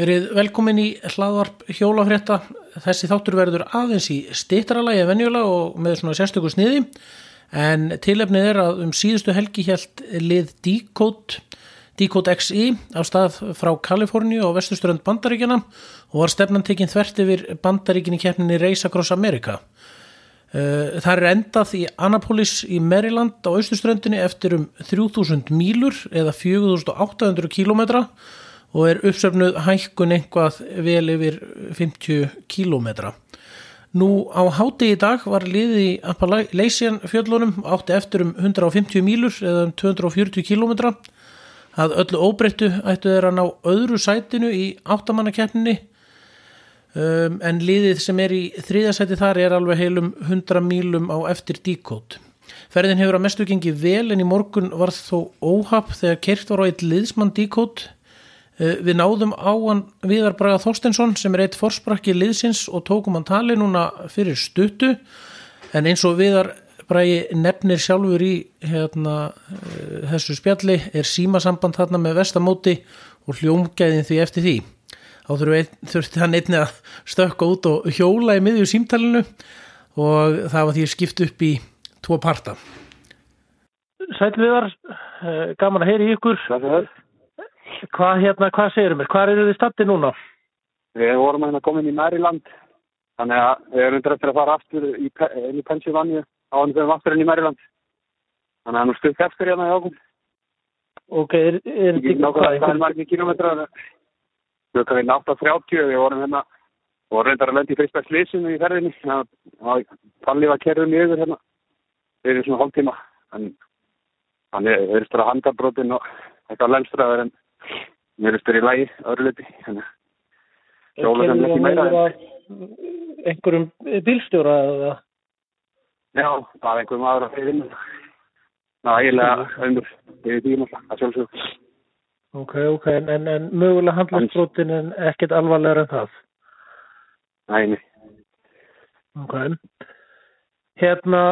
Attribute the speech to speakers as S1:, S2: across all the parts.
S1: Verið velkomin í hlaðvarp hjólafrétta. Þessi þáttur verður aðeins í stittralagi en venjulega og með svona sérstöku sniði. En tilefnið er að um síðustu helgi held lið Decode, Decode XI á stað frá Kaliforníu og vestusturönd Bandaríkjana og var stefnan tekinn þvert yfir Bandaríkin í keppninni Race Across America. Það er endað í Annapolis í Maryland á austurströndinni eftir um 3000 mílur eða 4800 kílometra og er uppsöfnuð hækkun einhvað vel yfir 50 kílómetra. Nú á háti í dag var liði í Appalachian fjöllunum átti eftir um 150 mílur eða um 240 kílómetra. Það öllu óbreyttu ættu þeirra ná öðru sætinu í áttamannakeppninni um, en liðið sem er í þriðasæti þar er alveg heilum 100 mílum á eftir díkót. Ferðin hefur að mestu gengið vel en í morgun var þó óhapp þegar kert var á eitt liðsmann díkót Við náðum á hann Viðar Braga Þorstensson sem er eitt forsprakki liðsins og tókum hann tali núna fyrir stuttu en eins og Viðar Bragi nefnir sjálfur í hérna, þessu spjalli er símasamband þarna með vestamóti og hljómgæðin því eftir því. Þá þurfti hann einni að stökka út og hjóla í miðju símtalinu og það var því skipt upp í tvo parta.
S2: Sæl Viðar, gaman að heyri ykkur.
S3: Er það.
S2: Hvað hérna, hvað segir mér? Hvað eru þið standi núna?
S3: Við vorum hérna komin í Maryland, þannig að við erum undir að fara aftur í, í Pennsylvania á hann við aftur inn í Maryland. Þannig að nú stuðt eftir hérna í ákveð.
S2: Ok, er,
S3: þetta ekki hvað? Það er margir kílometrar. Við erum hérna 8.30 við vorum hérna og reyndar að lendi í fyrsta slísinu í ferðinni. Fallið var kerðum í yfir hérna. Við erum svona hálftíma. Þannig að við erum störa handabrótin og eitthvað lennstraður en mér er styrir í lægi öðru liti
S2: hjóla sem ekki meira einhverjum bílstjóra eða?
S3: Já, það er einhverjum aðra fyrir vinn það er eiginlega öndur yfir tíma að sjálfsög
S2: ok, ok, en, en, mögulega handlagsbrotin en ekkert alvarlegar en það?
S3: Næni
S2: ok hérna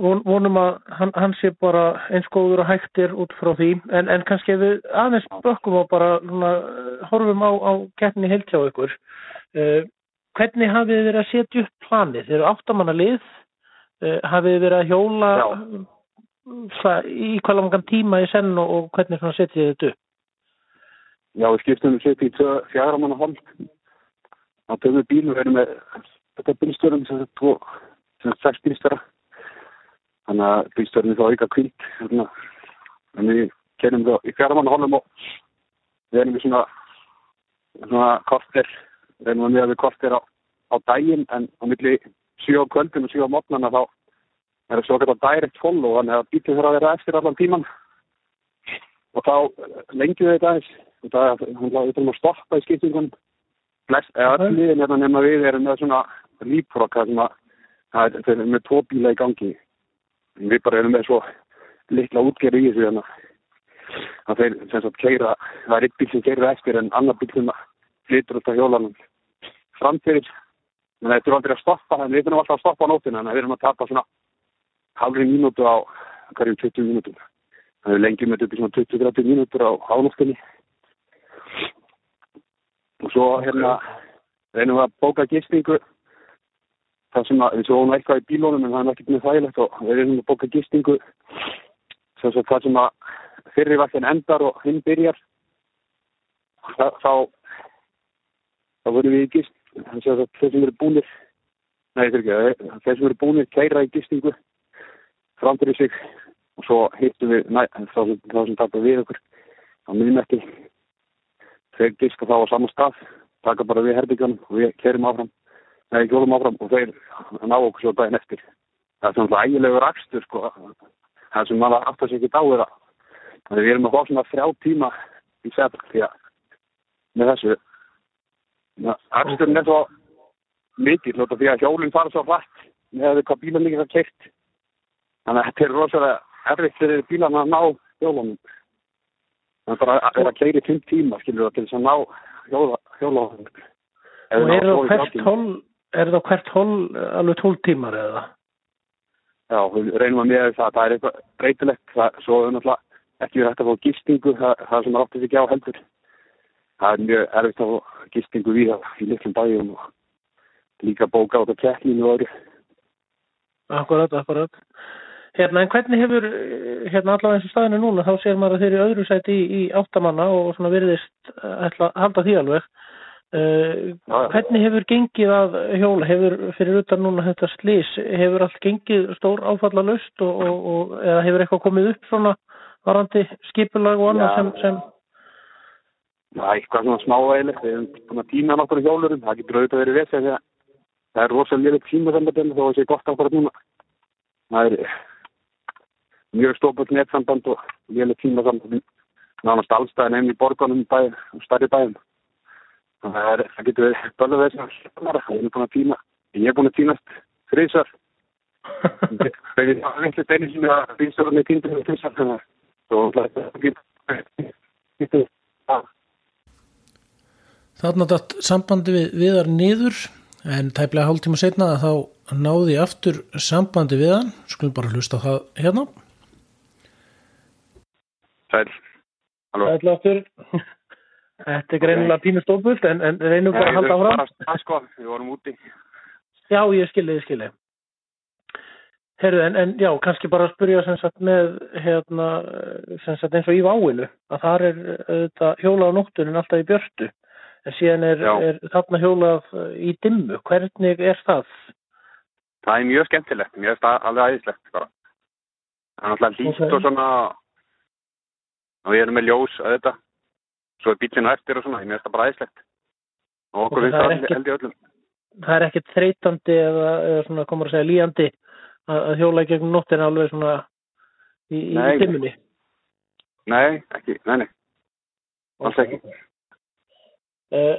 S2: vonum að hann, hann sé bara eins góður og hægtir út frá því. En, en kannski við aðeins bökkum og bara svona, horfum á, á keppni heilt hjá ykkur. Uh, hvernig hafið þið verið að setja upp planið? Þeir eru áttamanna lið? Uh, hafið þið verið að hjóla það, í hvað langan tíma í senn og, og hvernig setjið þið þetta upp?
S3: Já, við skiptum við setjum í fjara manna hálf á töfum bílu við erum með þetta bílstjórum sem þetta tvo sex bílstjóra. Þannig að bílstjórnir þá auka kvílt þannig að við kennum þá í fjármann hólum og við erum við svona svona kortir við erum við við kortir á, á daginn en á milli 7 á kvöldin og 7 á mótnana þá er það svo ekkert að direct follow þannig að bílinn þarf að vera eftir allan tíman og þá lengjum við þetta og það er við þurfum að stoppa í skiptingun flest, eða öll liðin hérna nema við erum með svona lífrokka sem að það er með tvo bíla í gangi. Við bara erum með svo litla útgerð í þessu hérna. Að þeir sem sagt keira það er eitt bíl sem keira eftir en annar bíl sem flytur út á hjólanum. Framfyrir en það er aldrei að stoppa en við erum alltaf að stoppa á nótina en við erum að tapa svona halvri mínútu á hverjum 20 mínútum. Þannig að við lengjum þetta upp í svona 20-30 mínútur á ánóttinni og svo hérna reynum við að bóka gistingu það sem að við sjóum eitthvað í bílónum en það er ekki mjög þægilegt og við erum að bóka gistingu. Sem það sem að fyrirvækkin endar og hinn byrjar þá þá, þá vorum við í gist þeir sem eru búnir nei þeir ekki, þeir sem eru búnir keira í gistingu fram fyrir sig og svo hittum við næ, þá, þá sem tapar við okkur á miðnætti. Þeir giska þá á saman stað taka bara við herbyggjanum og við kerum áfram Nei, hjólum áfram og þeir ná okkur svo daginn eftir. Það er svona ægilegur akstur, sko. Það sem maður aftur sér ekki dáið að. Þannig við erum að fá svona þrjá tíma í setjum því að með þessu aksturinn er svo mikið, lóta því að hjólinn fara svo hlætt með hvað bílan líka það keitt. Þannig að þetta er rosalega erfitt fyrir bílan að ná hjólunum. Það er bara að vera að keira í fimm tíma, skilur það, til þess að ná hjólunum.
S2: Og er það hvert hól er það hvert hól alveg tól tímar eða?
S3: Já, við reynum að með það, það er eitthvað breytilegt, það, svo er náttúrulega ekki verið hægt að fá gistingu, það, það sem áttið ekki á heldur. það er mjög erfitt á gistingu við í litlum bæjum og líka bóka á þetta og öðru.
S1: Akkurat, akkurat. Hérna, en hvernig hefur, hérna allavega eins og staðinu núna, þá sér maður að þeir eru öðru sæti í, í áttamanna og svona virðist eh, ætla að halda því alveg. Uh, hvernig hefur gengið að hjóla, hefur fyrir utan núna þetta slís, hefur allt gengið stór áfalla löst og, og, og eða hefur eitthvað komið upp svona varandi skipulag og annað sem, sem
S3: Já, eitthvað svona smávægilegt, við erum búin að týna nokkur hjólurum, það getur auðvitað verið vesið því að það er rosalega liðið tímasambandin þó að það sé gott ákvarð núna. Það er mjög stópað netsamband og liðið tímasambandin nánast allstæðin einn í borgunum bæ, bæum. Þannig að það, er, það getur verið bölðu vesið að hljumara, við erum búin að týna, ég er búin að týnast þrísar. Þegar ég var eitthvað einu sinni að bílstjórnir týndur með þrísar, þannig að svo það getur, getur,
S4: Þarna datt sambandi við viðar niður en tæplega hálftíma setna að þá náði ég aftur sambandi við hann, skulum bara hlusta það hérna.
S3: Sæl. Halló.
S1: ætla aftur. Þetta er greinilega pínu stópult en, en reynum bara að halda áfram.
S3: Það sko, við vorum úti.
S1: Já, ég skilji, ég skilji. Herru, en, en já, kannski bara að spyrja sem sagt með, hérna, sem sagt eins og í váinu, að þar er auðvitað hjólað á nóttunin alltaf í björtu, en síðan er, er þarna hjólað í dimmu. Hvernig er það?
S3: Það er mjög skemmtilegt, mjög sta- alveg æðislegt bara. Það er náttúrulega lít
S1: Ok.
S3: og svona og við erum með ljós að þetta svo er bílinu eftir og svona, ég meðst að bara æðislegt. Og okkur finnst
S1: það
S3: held í öllum.
S1: Það er ekkert þreytandi eða, eða svona, komur að segja líandi að, að hjóla í gegnum nóttina alveg svona í, í
S3: nei,
S1: timmunni
S3: Nei, ekki, nei, nei. Alls ekki.
S1: Uh,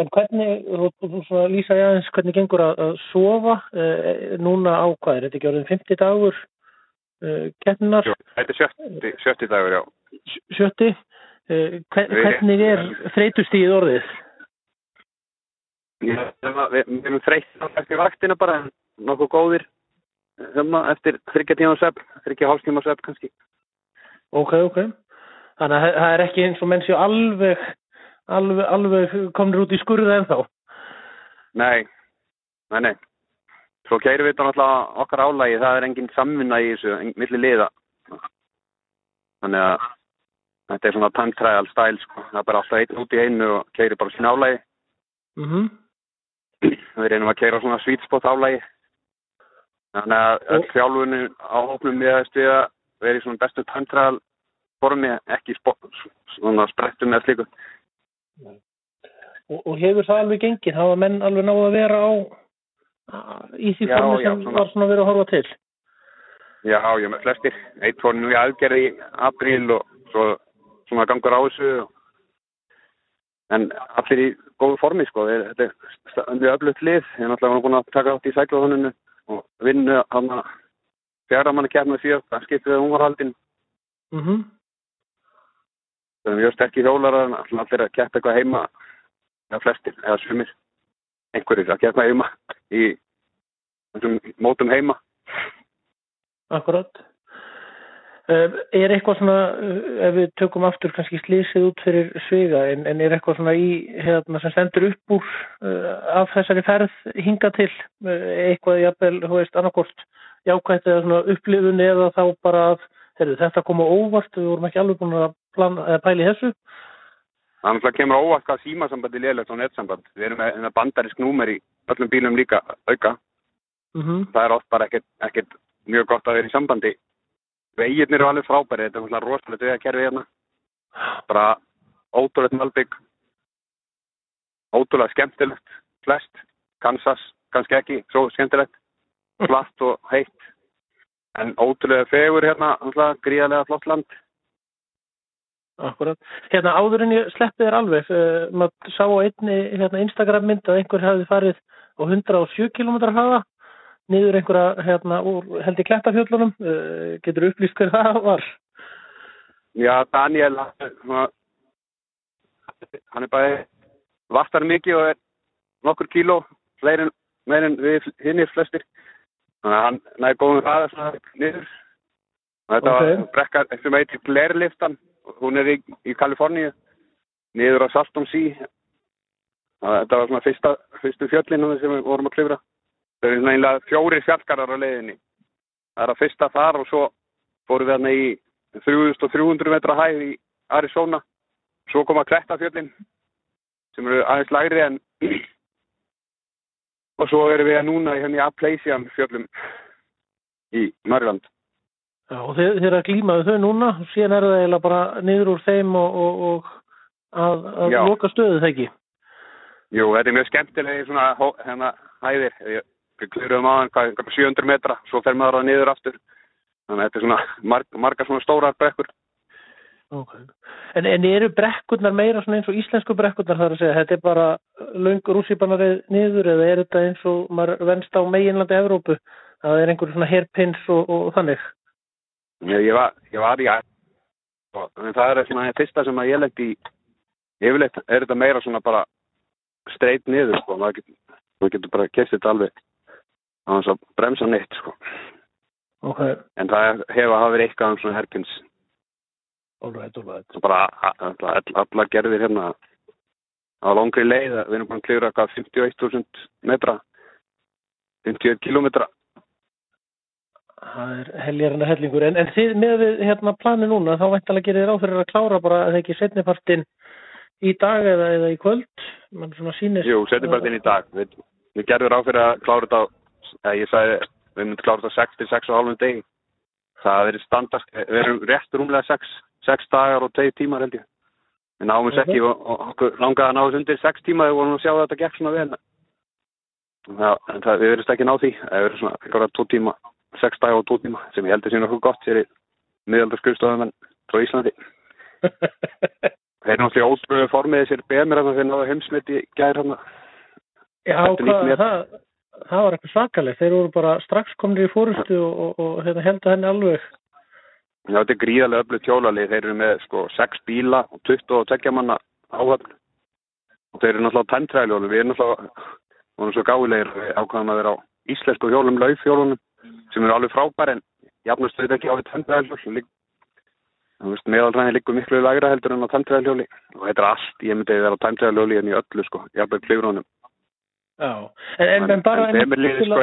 S1: en hvernig, þú lýsa ég aðeins hvernig gengur að, að sofa? Uh, núna á hvað er þetta ekki orðin 50 dagur uh,
S3: keppnar? Þetta er 70 dagur, já. 70?
S1: Hvernig er þreytustíð orðið?
S3: Ég- Við erum þreytt eftir vaktina bara en nokkuð góðir hérna, eftir þryggja tíma svepp, þryggja hálftíma svepp kannski
S1: Ok, ok. Þannig að það- er ekki eins og menn séu alveg, alveg, alveg komnir út í skurða ennþá.
S3: Nei, nei, nei. Svo keirum við þetta náttúrulega okkar álægi, það er engin samvinna í þessu, engin milli liða. Þannig að þetta er svona time trial style, sko. Það er bara alltaf einn út í einu og keirir bara sín álægi.
S1: Mm
S3: Við reynum að keira svona sweet spot álægi. Þannig að öll þjálfunni á hópnum miðaðist við að vera í svona bestu trial formi, ekki svona sprettum eða slíku.
S1: og, og hefur það alveg gengið? Hafa menn alveg náðu að vera á í því
S3: Já,
S1: formi
S3: já,
S1: sem
S3: svona.
S1: var svona verið að horfa til?
S3: Já, ég með flestir. Eitt fór nú í aðgerði í apríl og svo svona gangur á þessu. En allir í góðu formi, sko. Þetta er mjög öflugt lið. Ég er náttúrulega búin að taka átt í sæklaðuninu og vinna hann að fjara manni kemna síðan. Það skiptið að hún var haldinn.
S1: Mm
S3: Það er mjög sterkir hjólarar en allir að keppa eitthvað heima. Eða flestir, eða sumir. Einhverjir að keppa heima í þessum mótum heima.
S1: Akkurat. Uh, er eitthvað svona, uh, ef við tökum aftur kannski slísið út fyrir sviga, en, en er eitthvað svona í, hérna, sem stendur upp úr uh, af þessari ferð hinga til, eitthvað jafnvel, þú veist, annarkort jákvætt eða svona upplifun eða þá bara að, heyrðu, þetta kom á óvart, við vorum ekki alveg búin að plana, eða pæli þessu.
S3: Það náttúrulega kemur á óvart hvað símasambandi liðlegt á netsamband. Við erum með, með bandarisk númer í öllum bílum líka auka.
S1: Mm
S3: Það er oft bara ekkert, ekkert mjög gott að vera í sambandi. Veginir eru alveg frábæri, þetta er náttúrulega rosalegt við að kerfi hérna. Bara ótrúlegt malbygg, ótrúlega skemmtilegt, flest. Kansas, kannski ekki, svo skemmtilegt, flatt og heitt. En ótrúlega fegur hérna, náttúrulega gríðarlega flott land.
S1: Akkurat. Hérna áður en ég sleppi þér alveg, uh, maður sá á einni hérna, Instagram mynd að einhver hefði farið á 107 km hraða niður einhverja hérna úr held í klettafjöllunum, uh, getur upplýst hver það var?
S3: Já, Daniel, hann er bara vastar mikið og er nokkur kíló, fleiri en meir en við hinnir flestir. Þannig að hann næði góðum hraða. Og þetta
S1: Ok.
S3: var brekkar sem heitir Blair liftan, hún er í, í Kaliforníu. niður á Saltum sí þetta var svona fyrsta, fyrstu fjöllinu sem við vorum að klifra það er nægilega fjóri fjallgarar á leiðinni. Það er að fyrsta þar og svo fórum við hérna í 3300 metra hæð í Arizona. Svo koma Klettafjöllin sem eru aðeins lægri en og svo erum við núna hérna í Apleisian fjöllum í Mörgland
S1: Já, og þeir, þeir að glímaðu þau núna. Síðan er það eiginlega bara niður úr þeim og, og, og að, að loka stöðu ekki.
S3: Jú, þetta er mjög skemmtilegi svona hó- hérna hæðir við kliruðum á hann hvað, hvað 700 metra svo fer maður að niður aftur. Þannig að þetta er svona marg, margar svona stórar brekkur.
S1: Okay. En, en eru brekkurnar meira svona eins og íslensku brekkurnar þar að segja, þetta er bara löng rússipanarið niður eða er þetta eins og maður venst á meginlandi Evrópu, að það er einhverju svona hairpins og, og, þannig?
S3: ég, ég, var, ég var í og- en það er svona það fyrsta sem að ég lendi í. Yfirleitt er þetta meira svona bara streit niður sko, maður getur, maður getur bara kert þetta alveg á þess að bremsa neitt sko.
S1: Ok,
S3: en það hefur hafa verið eitthvað um svona herpins
S1: alveg.
S3: svo bara alla, gerðir hérna. Á langri leið við erum búin að klifra eitthvað 51.000 metra. 51 kilometra
S1: Það er heljarinn að hellingur, en, en þið með við hérna plani núna, þá væntalega gerir þér á fyrir að klára bara að það ekki setnipartinn í dag eða, eða í kvöld.
S3: Jú, setjum bara inn í dag. Við, við gerðum ráð fyrir að klára þetta ég sagði, við myndum klára þetta á 6 til 6 og halvum degi. Það hafi verið standast, við erum rétt rúmlega 6 6 dagar og 2 tímar held ég. Við náum þess ekki og, og okkur langaði að ná þess undir 6 tíma þegar við vorum að sjá að þetta gekk svona vel Já, en það, við verðumst ekki ná því. Það verður svona eitthvað 2 tíma 6 dagar og 2 tíma sem ég heldur síðan okkur gott fyrir miðaldarskrifstofum en frá Íslandi. Þeir náttúrulega ótrúið formið þessir BMR þarna þeir náðu heimsmyndi gæðir hann
S1: Já,
S3: er
S1: hvað,
S3: met.
S1: það, það var eitthvað svakalegt, þeir voru bara strax komnir í fórustu og, og, og hérna, heldur henni alveg.
S3: Já, þetta er gríðarlega öflug tjólalið. Þeir eru með sko 6 bíla og 22 manna áhöfn. Og þeir eru náttúrulega tæmtræðljólu. Við erum náttúrulega, vorum svo gáðilegir að við ákvæðum að vera á íslensku hjólum, laufhjólunum, sem eru alveg frábær en jafnast þau ekki á við tæmtræðljólu. Meðalræðin liggur miklu lagra heldur en á tæmtræðljóli. Og þetta er allt, ég myndi að vera á tæmtræðljóli en í öllu sko, jafnveg klifrunum. Bemiliðið sko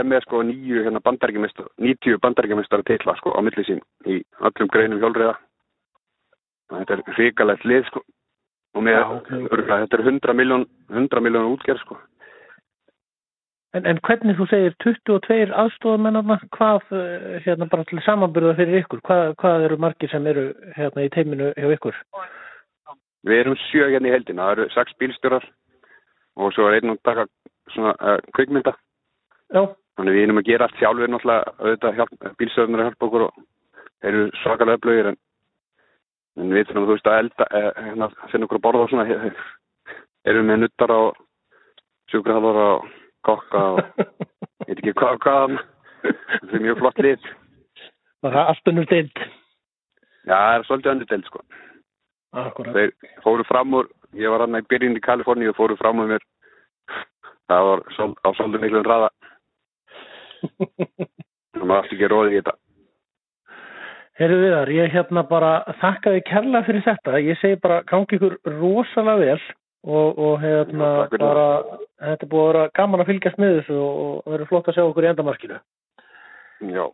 S3: er með sko nýju hérna bandarækjumistar 90 bandarækjumistar titla sko á milli sín í öllum greinum hjólriða þetta er hrikalegt lið sko og með,
S1: Já, ok.
S3: örgulega, þetta er 100 miljón 100 miljón útgerð sko
S1: En, en hvernig þú segir 22 aðstofamennarna, hvað, eh, hérna bara til samanbyrða fyrir ykkur, hvað, hvað eru margir sem eru hérna í teiminu hjá ykkur?
S3: við erum sjö hérna í heldina, það eru sex bílstjórar og svo er einn að taka svona uh, kvikmynda
S1: Já,
S3: þannig við erum að gera allt sjálfur náttúrulega hjálp, bílstjórnir að hjálpa okkur og þeir eru svakalega öflugir en, en við þurfum þú veist að elda eh, hérna, finna okkur að borða og svona eh, erum með nuttar og sjúkrahaldara og kokka og veit ekki hvað og hvað það er mjög flott lið
S1: það er allt unnur deild.
S3: já það er svolítið öndudeld sko
S1: Akkurat.
S3: þeir fóru fram úr ég var hann í byrjun í Kaliforníu og fóru fram úr mér. Það var sol, á svolítið miklum hraða. Það maður aftur ekki róði í þetta.
S1: Herru viðar, ég hérna bara þakka þið kærlega fyrir þetta. Ég segi bara gangi ykkur rosalega vel og, og hérna
S3: Já,
S1: bara, þetta er búið að vera gaman að fylgjast með þessu og, og verður flott að sjá okkur í endamarkinu.
S3: já